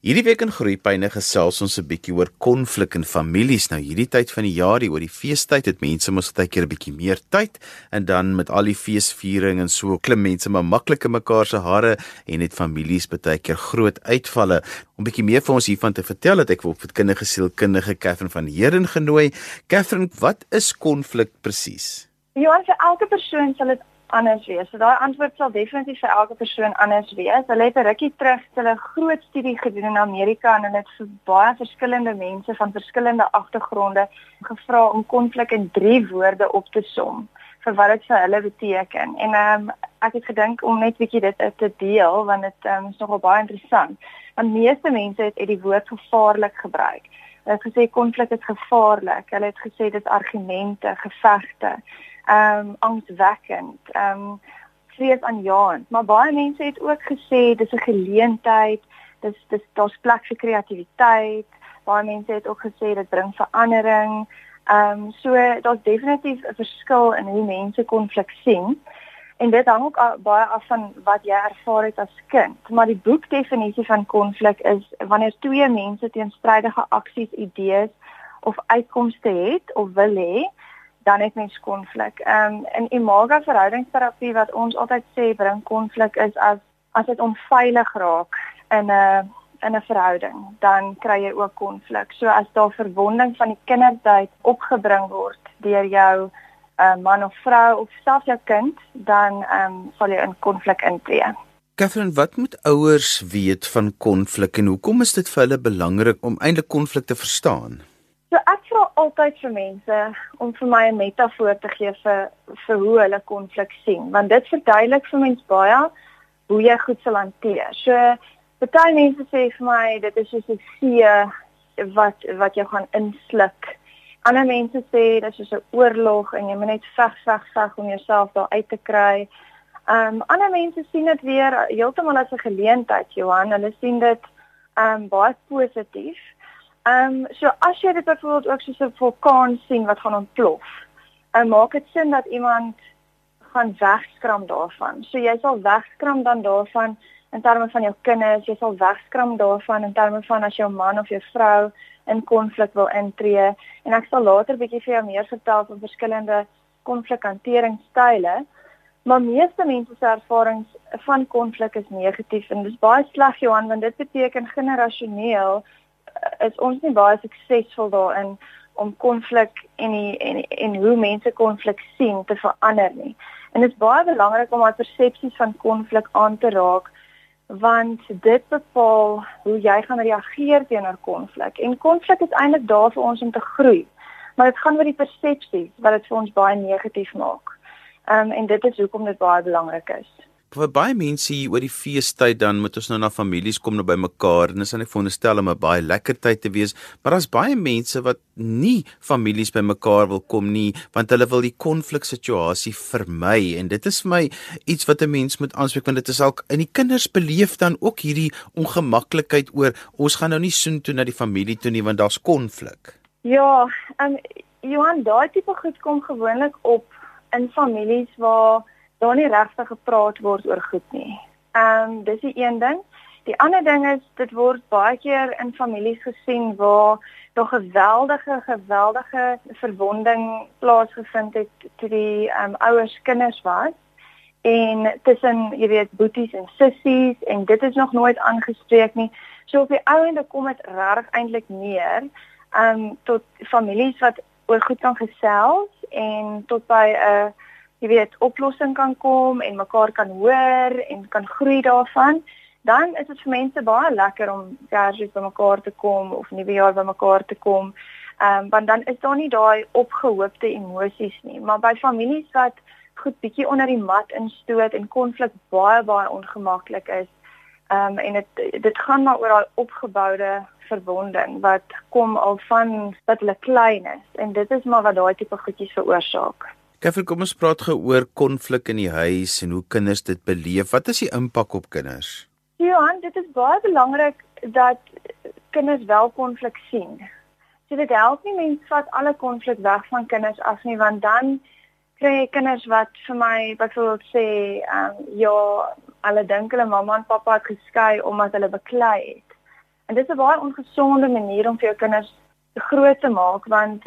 Hierdie week in Groepyne gesels ons 'n bietjie oor konflik in families. Nou hierdie tyd van die jaar, hier oor die feestyd, het mense mos baie keer 'n bietjie meer tyd en dan met al die feesviering en so klim mense maar maklik in mekaar se hare en het families baie keer groot uitvalle. Om bietjie meer vir ons hiervan te vertel, het ek vir opvoedkundige sielkundige Katherine van Heeren genooi. Katherine, wat is konflik presies? Ja, vir elke persoon sal dit anders wees. So daai antwoord sal definitief vir elke persoon anders wees. Hulle het 'n rukkie terug hulle groot studie gedoen in Amerika en hulle het vir baie verskillende mense van verskillende agtergronde gevra om konflik in 3 woorde op te som vir wat dit vir hulle beteken. En ehm um, ek het gedink om net bietjie dit te deel want dit um, is nogal baie interessant. Want meeste mense het, het die woord gevaarlik gebruik. Hulle het gesê konflik is gevaarlik. Hulle het gesê dit argumente, gevegte ehm um, angswekkend, ehm um, vreesaanjaend. Maar baie mense het ook gesê dis 'n geleentheid, dis dis daar's plek vir kreatiwiteit. Baie mense het ook gesê dit bring verandering. Ehm um, so daar's definitief 'n verskil in hoe mense konflik sien. En dit hang ook baie af van wat jy ervaar het as kind. Maar die boekdefinisie van konflik is wanneer twee mense teenstrydige aksies, idees of uitkomste het of wil hê dan het mens konflik. Ehm um, in imaga verhoudingsterapie wat ons altyd sê bring konflik is as as dit onveilig raak in 'n in 'n verhouding, dan kry jy ook konflik. So as daar verwonding van die kindertyd opgebring word deur jou uh, man of vrou of selfs jou kind, dan ehm um, sal jy in konflik intree. Catherine, wat moet ouers weet van konflik en hoekom is dit vir hulle belangrik om eintlik konflik te verstaan? So ek vra altyd vir mense om vir my 'n metafoor te gee vir vir hoe hulle konflik sien, want dit verduidelik vir mense baie hoe jy goed sal hanteer. So baie mense sê vir my dit is soos 'n see wat wat jy gaan insluk. Ander mense sê dit is soos 'n oorlog en jy moet net veg veg veg om jouself daar uit te kry. Ehm um, ander mense sien dit weer heeltemal as 'n geleentheid, Johan. Hulle sien dit ehm um, baie positief. Ehm um, so as jy dit byvoorbeeld ook soos 'n vulkaan sien wat gaan ontplof, en uh, maak dit sin dat iemand gaan wegskram daarvan. So jy sal wegskram dan daarvan in terme van jou kinders, jy sal wegskram daarvan in terme van as jou man of jou vrou in konflik wil intree en ek sal later bietjie vir jou meer vertel van verskillende konflikhanteringsstyle. Maar meeste mense se ervarings van konflik is negatief en dis baie sleg Johan want dit beteken generasioneel is ons nie baie suksesvol daarin om konflik en die, en en hoe mense konflik sien te verander nie. En dit is baie belangrik om ons persepsies van konflik aan te raak want dit bepaal hoe jy gaan reageer teenoor konflik. En konflik is eintlik daar vir ons om te groei. Maar dit gaan oor die persepsies wat dit vir ons baie negatief maak. Ehm um, en dit is hoekom dit baie belangrik is vir baie mense hier oor die feestyd dan moet ons nou na families kom nou by mekaar en dis net veronderstel om 'n baie lekker tyd te wees maar daar's baie mense wat nie families by mekaar wil kom nie want hulle wil die konfliksituasie vermy en dit is vir my iets wat 'n mens moet aanspreek want dit is al in die kinders beleef dan ook hierdie ongemaklikheid oor ons gaan nou nie soen toe na die familie toe nie want daar's konflik. Ja en um, Johan daai tipe goed kom gewoonlik op in families waar daar nie regtig gepraat word oor goed nie. Ehm um, dis die een ding. Die ander ding is dit word baie keer in families gesien waar daar geweldige geweldige verwonding plaasgevind het toe die ehm um, ouers kinders was en tussen jy weet boeties en sissies en dit is nog nooit aangespreek nie. So op die ouende kom dit regtig eintlik neer ehm um, tot families wat oor goed kan gesels en tot by 'n uh, jy weet oplossing kan kom en mekaar kan hoor en kan groei daarvan, dan is dit vir mense baie lekker om Kersfees by mekaar te kom of Nuwejaar by mekaar te kom. Ehm um, want dan is daar nie daai opgehoopte emosies nie, maar by families wat goed bietjie onder die mat instoot en konflik baie baie ongemaklik is. Ehm um, en dit dit gaan maar oor daai opgeboude verwonding wat kom al van wat hulle klein is en dit is maar wat daai tipe goedjies veroorsaak. Keffer, kom ons praat gou oor konflik in die huis en hoe kinders dit beleef. Wat is die impak op kinders? Johan, dit is baie belangrik dat kinders wel konflik sien. So dit help nie mense vat alle konflik weg van kinders af nie, want dan kry jy kinders wat vir my byvoorbeeld sê, ehm um, ja, hulle dink hulle mamma en pappa het geskei omdat hulle beklei het. En dit is 'n baie ongesonde manier om vir jou kinders groot te maak want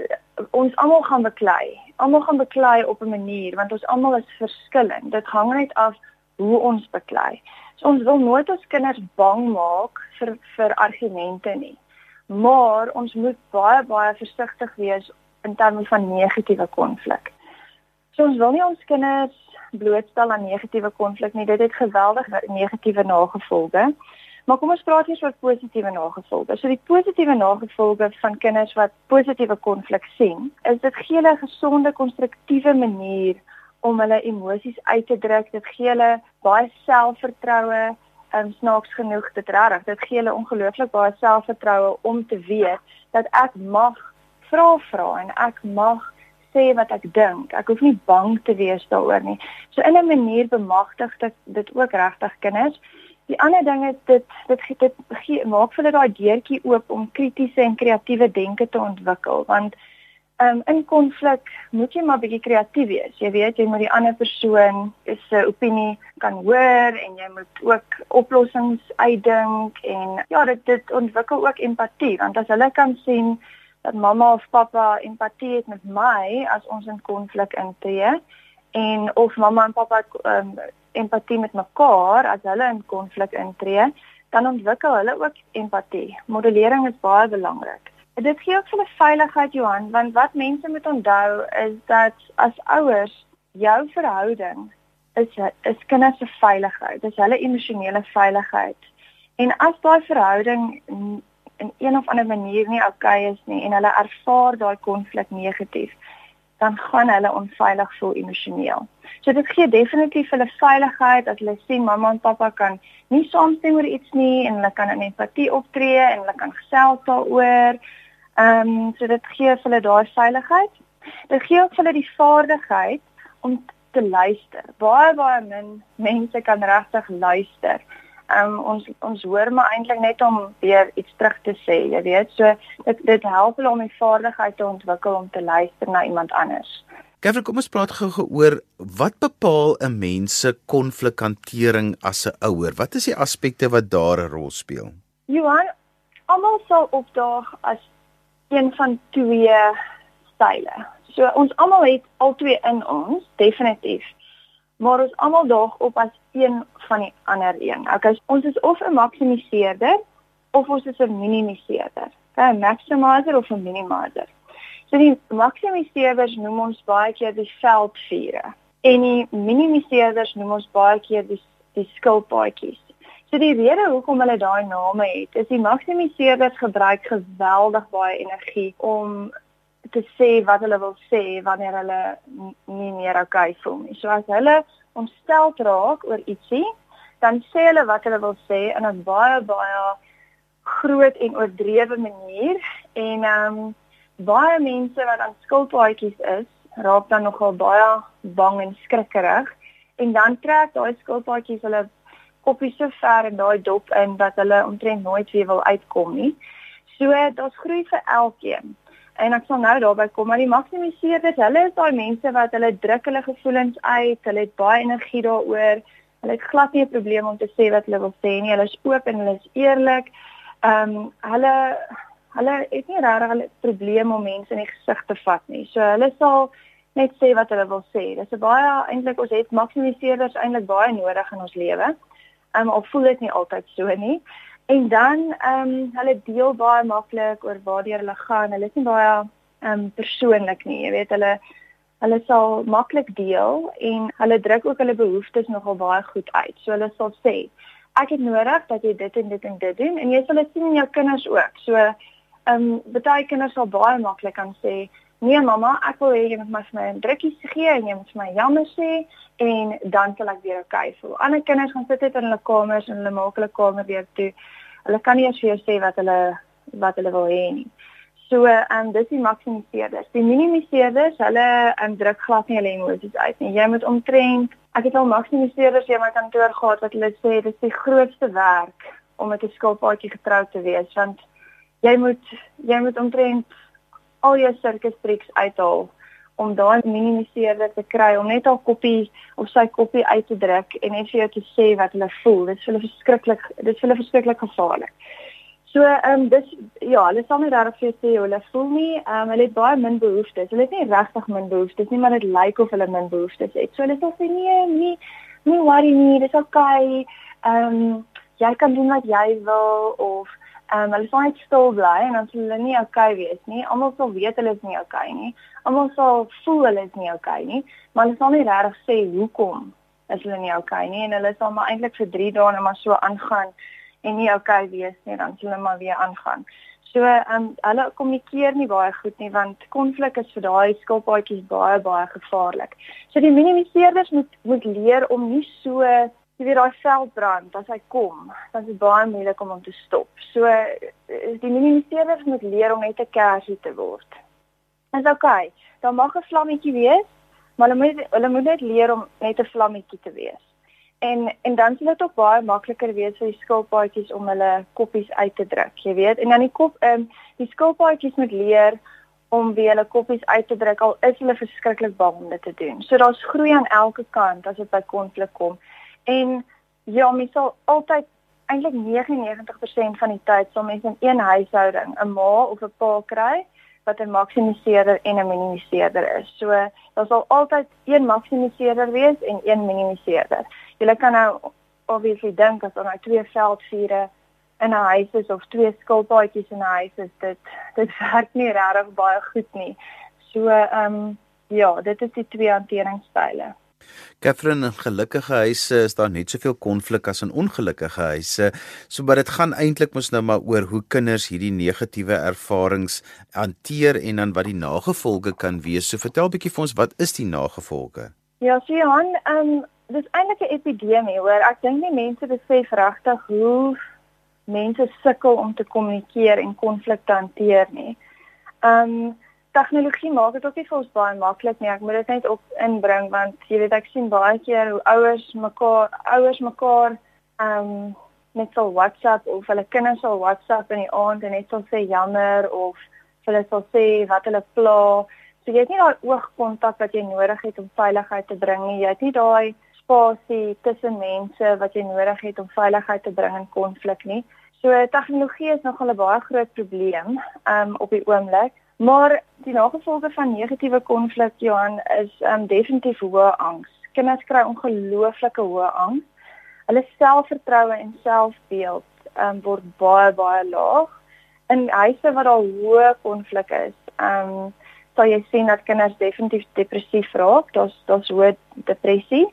ons almal gaan beklei. Almal gaan beklei op 'n manier want ons almal is verskillend. Dit hang net af hoe ons beklei. So ons wil nooit ons kinders bang maak vir vir argumente nie. Maar ons moet baie baie versigtig wees in terme van negatiewe konflik. So ons wil nie ons kinders blootstel aan negatiewe konflik nie. Dit het geweldige negatiewe nagevolge. Maar kom ons praat eers oor positiewe nagevolge. So die positiewe nagevolge van kinders wat positiewe konflik sien, is dit gee hulle 'n gesonde, konstruktiewe manier om hulle emosies uit te druk. Dit gee hulle baie selfvertroue. Um snaaks genoeg dit reg. Dit gee hulle ongelooflik baie selfvertroue om te weet dat ek mag vra vra en ek mag sê wat ek dink. Ek hoef nie bang te wees daaroor nie. So in 'n manier bemagtig dit dit ook regtig kinders. Die ander ding is dit dit dit, dit gee, maak vir hulle daai deurtjie oop om kritiese en kreatiewe denke te ontwikkel want um, in konflik moet jy maar bietjie kreatief wees. Jy weet jy moet die ander persoon se uh, opinie kan hoor en jy moet ook oplossings uitdink en ja dit dit ontwikkel ook empatie want as hulle kan sien dat mamma of pappa empatie het met my as ons in konflik intree en of mamma en pappa um, empatie met mekaar as hulle in konflik intree, dan ontwikkel hulle ook empatie. Modellering is baie belangrik. Dit gee ook vir hulle veiligheid Johan, want wat mense moet onthou is dat as ouers jou verhouding is is kinders se veiligheid, dis hulle emosionele veiligheid. En as daai verhouding in een of ander manier nie oukei okay is nie en hulle ervaar daai konflik negatief, dan gaan hulle onveilig voel emosioneel. So dit gee definitief hulle veiligheid as hulle sien mamma en pappa kan nie saamstem oor iets nie en hulle kan empatie optree en hulle kan gesels daaroor. Ehm um, so dit gee hulle daai veiligheid. Dit gee ook hulle die vaardigheid om te luister. Baie baie min mense kan regtig luister um, ons ons hoor maar eintlik net om weer iets terug te sê, jy weet. So dit dit help hulle om die vaardigheid te ontwikkel om te luister na iemand anders. Gavin, kom ons praat gou-gou oor wat bepaal 'n mens se konflikhantering as 'n ouer? Wat is die aspekte wat daar 'n rol speel? Johan, almal sal opdaag as een van twee style. So ons almal het al twee in ons, definitief maar ons almal daag op as een van die ander een. Okay, ons is of 'n maksimiseerder of ons is 'n minimiseerder. Okay, 'n maximizer of 'n minimizer. So die maksimiseerders noem ons baie keer die veldvure en die minimiseerders noem ons baie keer die die skilpaadjies. So die rede hoekom hulle daai name het, is die maksimiseerders gebruik geweldig baie energie om te sê wat hulle wil sê wanneer hulle nie meer okay voel nie. So as hulle ontstel raak oor ietsie, dan sê hulle wat hulle wil sê in 'n baie baie groot en oordrewe manier en ehm um, baie mense wat aan skuldpaadjies is, raak dan nogal baie bang en skrikkerig en dan trek daai skuldpaadjies hulle koppies so ver in daai dop in dat hulle omtrent nooit weer wil uitkom nie. So daar's groei vir elkeen. En ek sal nou daarby kom, maar die maksimiseerders, hulle is daai mense wat hulle druk hulle gevoelens uit, hulle het baie energie daaroor. Hulle het glad nie 'n probleem om te sê wat hulle wil sê nie. Hulle is oop en hulle is eerlik. Ehm um, hulle hulle het nie regtig 'n probleem om mense in die gesig te vat nie. So hulle sal net sê wat hulle wil sê. Dis 'n baie eintlik ons het maksimiseerders eintlik baie nodig in ons lewe. Ehm um, al voel dit nie altyd so nie. En dan ehm um, hulle deel baie maklik oor waar hulle gaan. Hulle is nie baie ehm um, persoonlik nie. Jy weet hulle hulle sal maklik deel en hulle druk ook hulle behoeftes nogal baie goed uit. So hulle sal sê ek het nodig dat jy dit en dit en dit doen en jy sal dit sien in jou kinders ook. So ehm um, baie kinders sal baie maklik kan sê Nee mamma, ek wil hê jy moet my vir my 'n drukkie gee en jy moet vir my jammer sê en dan sal ek weer okay voel. Ander kinders gaan sit net in hulle kamers en hulle maak hulle kamer weer toe. Hulle kan nie eens vir jou sê wat hulle wat hulle wil hê nie. So, ehm um, dis die maksimiseerders. Die minimiseerders, hulle um, druk glad nie hulle emosies uit nie. Jy moet omtrent ek het al maksimiseerders hier in my kantoor gehad wat hulle sê dis die grootste werk om met 'n skilpaadjie getroud te wees want jy moet jy moet omtrent al jou sirkus triks uithaal om daai minimiseerder te kry om net al koppie of sy koppie uit te druk en net vir jou te sê wat hulle voel. Dit is hulle verskriklik, dit is hulle verskriklik gevaarlik. So ehm um, dis ja, hulle sal nie regtig vir sê hulle voel nie. Ehm um, hulle het baie min behoeftes. Hulle het nie regtig min behoeftes nie, maar dit lyk of hulle min behoeftes het. So hulle sal sê nee, nee, nee worry nie, dis okay. Ehm um, jy kan doen wat jy wil of ehm um, hulle sal net stil bly en dan sal hulle nie okay wees nie. Almal sal weet hulle is nie okay nie. Almal sal voel hulle is nie okay nie, maar hulle sal nie regtig sê hoekom is hulle nie okay nie en hulle sal maar eintlik vir 3 dae net maar so aangaan en nie okay wees nie, dan hulle maar weer aangaan. So um, hulle kommunikeer nie baie goed nie want konflik is vir daai skilpaadjies baie baie gevaarlik. So die minimiseerders moet moet leer om nie so jy weet daai veldbrand as hy kom, dan is dit baie moeilik om hom te stop. So eh, die minimiseerders moet leer om net 'n kersie te word. Dis okay. Dan mag 'n vlammetjie wees, maar hulle moet hulle moet net leer om net 'n vlammetjie te wees. En en dan sal dit ook baie makliker wees vir die skilpaadjies om hulle koppies uit te druk, jy weet. En dan die kop ehm um, die skilpaadjies moet leer om weer hulle koppies uit te druk al is hulle verskriklik bang om dit te doen. So daar's groei aan elke kant as dit by konflik kom. En ja, mens sal altyd eintlik 99% van die tyd sal mense in een huishouding 'n ma of 'n pa kry wat 'n maksimiseerder en 'n minimiseerder is. So daar sal altyd een maksimiseerder wees en een minimiseerder. Jy kan nou obviously dink as daar nou twee veldvure in 'n huis is of twee skilpaadjies in 'n huis is, dit dit werk nie regtig baie goed nie. So ehm um, ja, dit is die twee hanteringsstyle. Catherine, in gelukkige huise is daar net soveel konflik as in ongelukkige huise. So maar dit gaan eintlik mos nou maar oor hoe kinders hierdie negatiewe ervarings hanteer en dan wat die nagevolge kan wees. So vertel bietjie vir ons wat is die nagevolge? Ja, sien Johan, ehm um, dis eintlik 'n epidemie hoor. Ek dink nie mense besef regtig hoe mense sukkel om te kommunikeer en konflikte hanteer nie. Ehm um, tegnologie maak dit ook nie vir ons baie maklik nie. Ek moet dit net op inbring want jy weet ek sien baie keer hoe ouers mekaar ouers mekaar ehm um, net so WhatsApp of hulle kinders sal WhatsApp in die aand en net sal sê jammer of hulle sal sê wat hulle pla. So jy het nie daai oogkontak wat jy nodig het om veiligheid te bring nie. Jy het nie daai spasie tussen mense wat jy nodig het om veiligheid te bring in konflik nie. So tegnologie is nogal 'n baie groot probleem um op die oomblik. Maar die nagevolge van negatiewe konflik Johan is um definitief hoë angs. Kinders kry ongelooflike hoë angs. Hulle selfvertroue en selfbeeld um word baie baie laag. In huise waar daar hoë konflik is, um sal jy sien dat kinders definitief depressief raak. Daar's daar's hoë depressie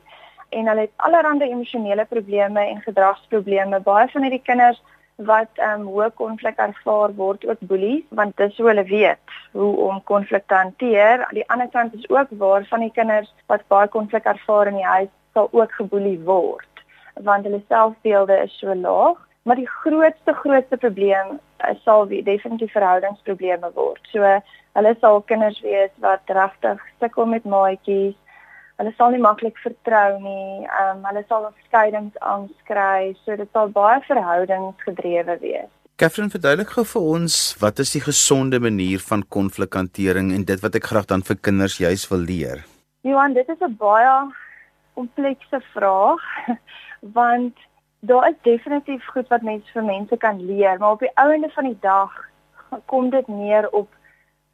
en hulle het allerlei emosionele probleme en gedragsprobleme. Baie van hierdie kinders wat ehm um, hoë konflik ervaar word ook boelies want dis hoe hulle weet hoe om konflik te hanteer. Aan die ander kant is ook waar van die kinders wat baie konflik ervaar in die huis sal ook geboelie word want hulle selfbeelde is so laag. Maar die grootste grootste probleem sal wie definitief verhoudingsprobleme word. So hulle sal kinders wees wat regtig sukkel met maatjies hulle sal nie maklik vertrou nie. Ehm um, hulle sal skeidingsangs kry, so dit sal baie verhoudingsgedrewe wees. Catherine verduidelik gou vir ons wat is die gesonde manier van konflikhantering en dit wat ek graag dan vir kinders juis wil leer. Johan, dit is 'n baie komplekse vraag want daar is definitief goed wat mense vir mense kan leer, maar op die ouende van die dag kom dit neer op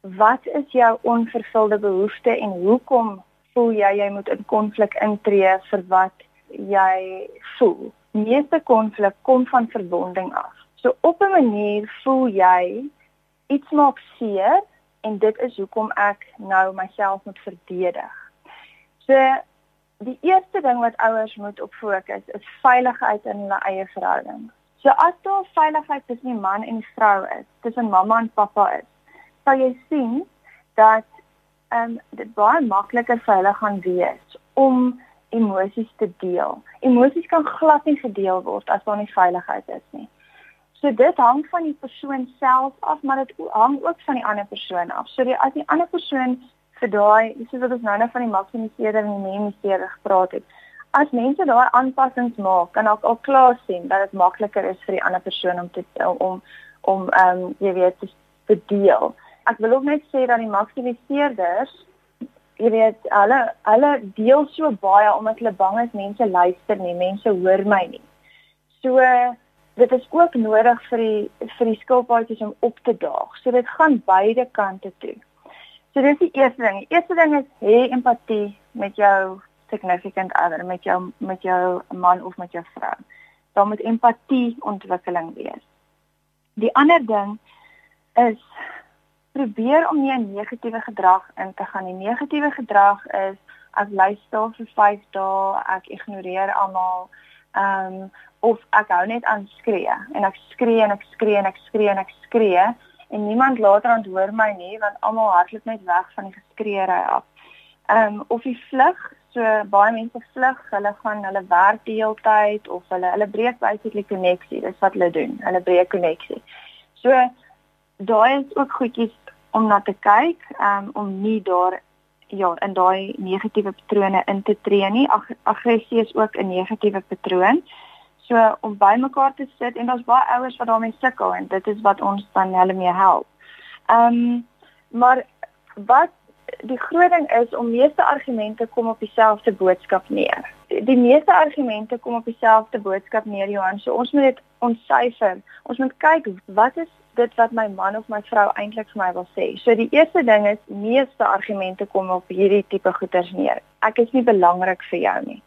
wat is jou onvervulde behoeftes en hoekom voel jy jy moet in konflik intree vir wat jy voel. Meeste konflik kom van verwonding af. So op 'n manier voel jy iets maak seer en dit is hoekom ek nou myself moet verdedig. So die eerste ding wat ouers moet op fokus is veiligheid in hulle eie verhouding. So as daar veiligheid tussen die man en die vrou is, tussen mamma en pappa is, sal jy sien dat ehm um, dit baie makliker vir hulle gaan wees om emosies te deel. Emosies kan glad nie gedeel word as daar nie veiligheid is nie. So dit hang van die persoon self af, maar dit hang ook van die ander persoon af. So die as die ander persoon vir daai, dis wat ons nou net van die maksimiseerder en die minimiseerder gepraat het. As mense daai aanpassings maak, kan ook al klaar sien dat dit makliker is vir die ander persoon om te om om ehm um, jy weet te, te deel ek wil ook net sê dat die maksimiseerders jy weet hulle hulle deel so baie omdat hulle bang is mense luister nie, mense hoor my nie. So dit is ook nodig vir die vir die skilpaadjies om op te daag. So dit gaan beide kante toe. So dis die eerste ding. Die eerste ding is hê empatie met jou significant other, met jou met jou man of met jou vrou. Daar moet empatie ontwikkeling wees. Die ander ding is probeer om nie 'n negatiewe gedrag in te gaan. Die negatiewe gedrag is ek luister vir 5 dae, ek ignoreer almal. Ehm um, of ek hou net aan skree en ek skree en ek skree en ek skree en ek skree en niemand later antwoord my nie want almal hardloop net weg van die geskreeery af. Ehm um, of jy vlug, so baie mense vlug, hulle gaan hulle werk die hele tyd of hulle hulle breek basically koneksie, dis wat hulle doen. Hulle breek koneksie. So daai is ook goedjies om na te kyk, um, om nie daar ja, in daai negatiewe patrone in te tree nie. Ag aggressie is ook 'n negatiewe patroon. So om by mekaar te sit en daar's baie ouers wat daarmee sukkel en dit is wat ons dan hulle mee help. Ehm um, maar wat die groot ding is om meeste argumente kom op dieselfde boodskap neer. Die meeste argumente kom op dieselfde boodskap neer Johan. So ons moet dit ontsyfer. Ons moet kyk wat is dit wat my man of my vrou eintlik vir my wil sê. So die eerste ding is meeste argumente kom op hierdie tipe goeters neer. Ek is nie belangrik vir jou nie.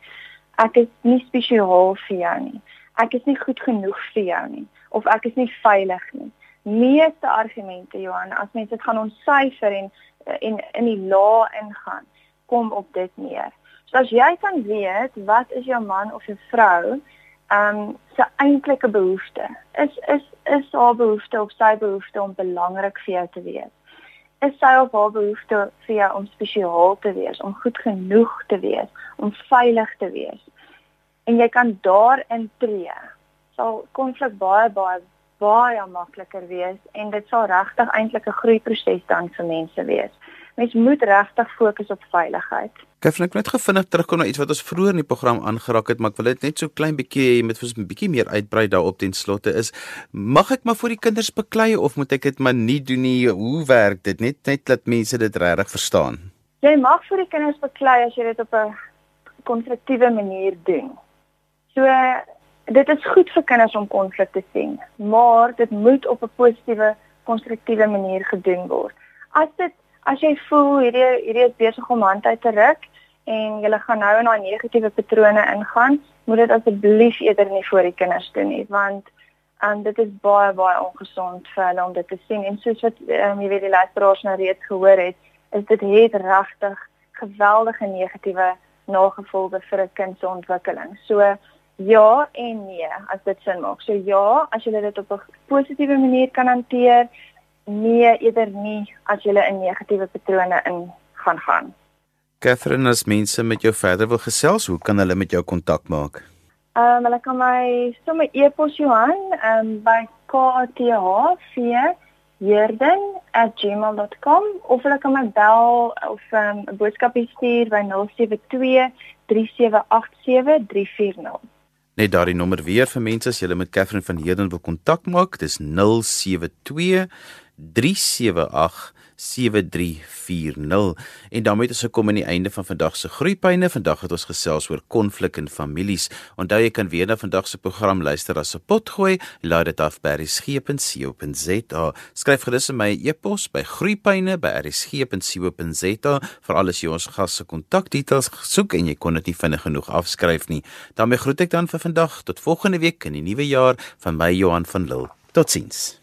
Ek is nie spesiaal vir jou nie. Ek is nie goed genoeg vir jou nie of ek is nie veilig nie. Meeste argumente Johan, as mense dit gaan ontsyfer en en in die lae ingaan, kom op dit neer. So as jy kan weet wat is jou man of jou vrou ehm um, se eintlike behoefte? Is is is haar behoefte of sy behoefte om belangrik vir jou te wees? Is sy of haar behoefte vir jou om spesiaal te wees, om goed genoeg te wees, om veilig te wees? En jy kan daarin tree. Sal konflik baie baie baie makliker wees en dit sal regtig eintlik 'n groeiproses dan vir mense wees. Mens moet regtig fokus op veiligheid. Kyk, ek net gefinnig terugkom na iets wat ons vroeër in die program aangeraak het, maar ek wil dit net so klein bietjie hê met ons 'n bietjie meer uitbrei daarop ten slotte is mag ek maar vir die kinders beklei of moet ek dit maar nie doen nie? Hoe werk dit? Net net dat mense dit regtig verstaan. Jy mag vir die kinders beklei as jy dit op 'n konstruktiewe manier doen. So dit is goed vir kinders om konflik te sien, maar dit moet op 'n positiewe, konstruktiewe manier gedoen word. As dit as jy voel hierdie hierdie is besig om hand uit te ruk en jy gaan nou in daai negatiewe patrone ingaan, moet dit asseblief eerder nie voor die kinders doen nie, want en dit is baie baie ongesond vir hulle om dit te sien en soos wat um, jy weet die luisteraars nou reeds gehoor het, is dit het regtig geweldige negatiewe nagevolge vir 'n kind se ontwikkeling. So Ja en nee, as dit sin maak. So ja, as jy dit op 'n positiewe manier kan hanteer, nee eerder nie as jy in negatiewe patrone in gaan gaan. Catherine, as mense met jou verder wil gesels, hoe kan hulle met jou kontak maak? Ehm um, hulle kan my sommer e-pos Johan ehm um, by kth.jerden@gmail.com of hulle kan my bel of ehm, 'n um, boodskapie stuur by 072 3787 340. Net daardie nommer weer vir mense as jy met Catherine van Heerden wil kontak maak, dis 072 378 7340 en daarmee het ons gekom aan die einde van vandag se groeipyne. Vandag het ons gesels oor konflik in families. Onthou jy kan weer na vandag se program luister as 'n potgooi. Laat dit af by resgep.co.za. Skryf gerus in my e-pos by groeipyne@resgep.co.za vir alles jy ons gas se kontakdetails soek en jy kon dit nie vinnig genoeg afskryf nie. daarmee groet ek dan vir vandag tot volgende week in die nuwe jaar van my Johan van Lille. Totsiens.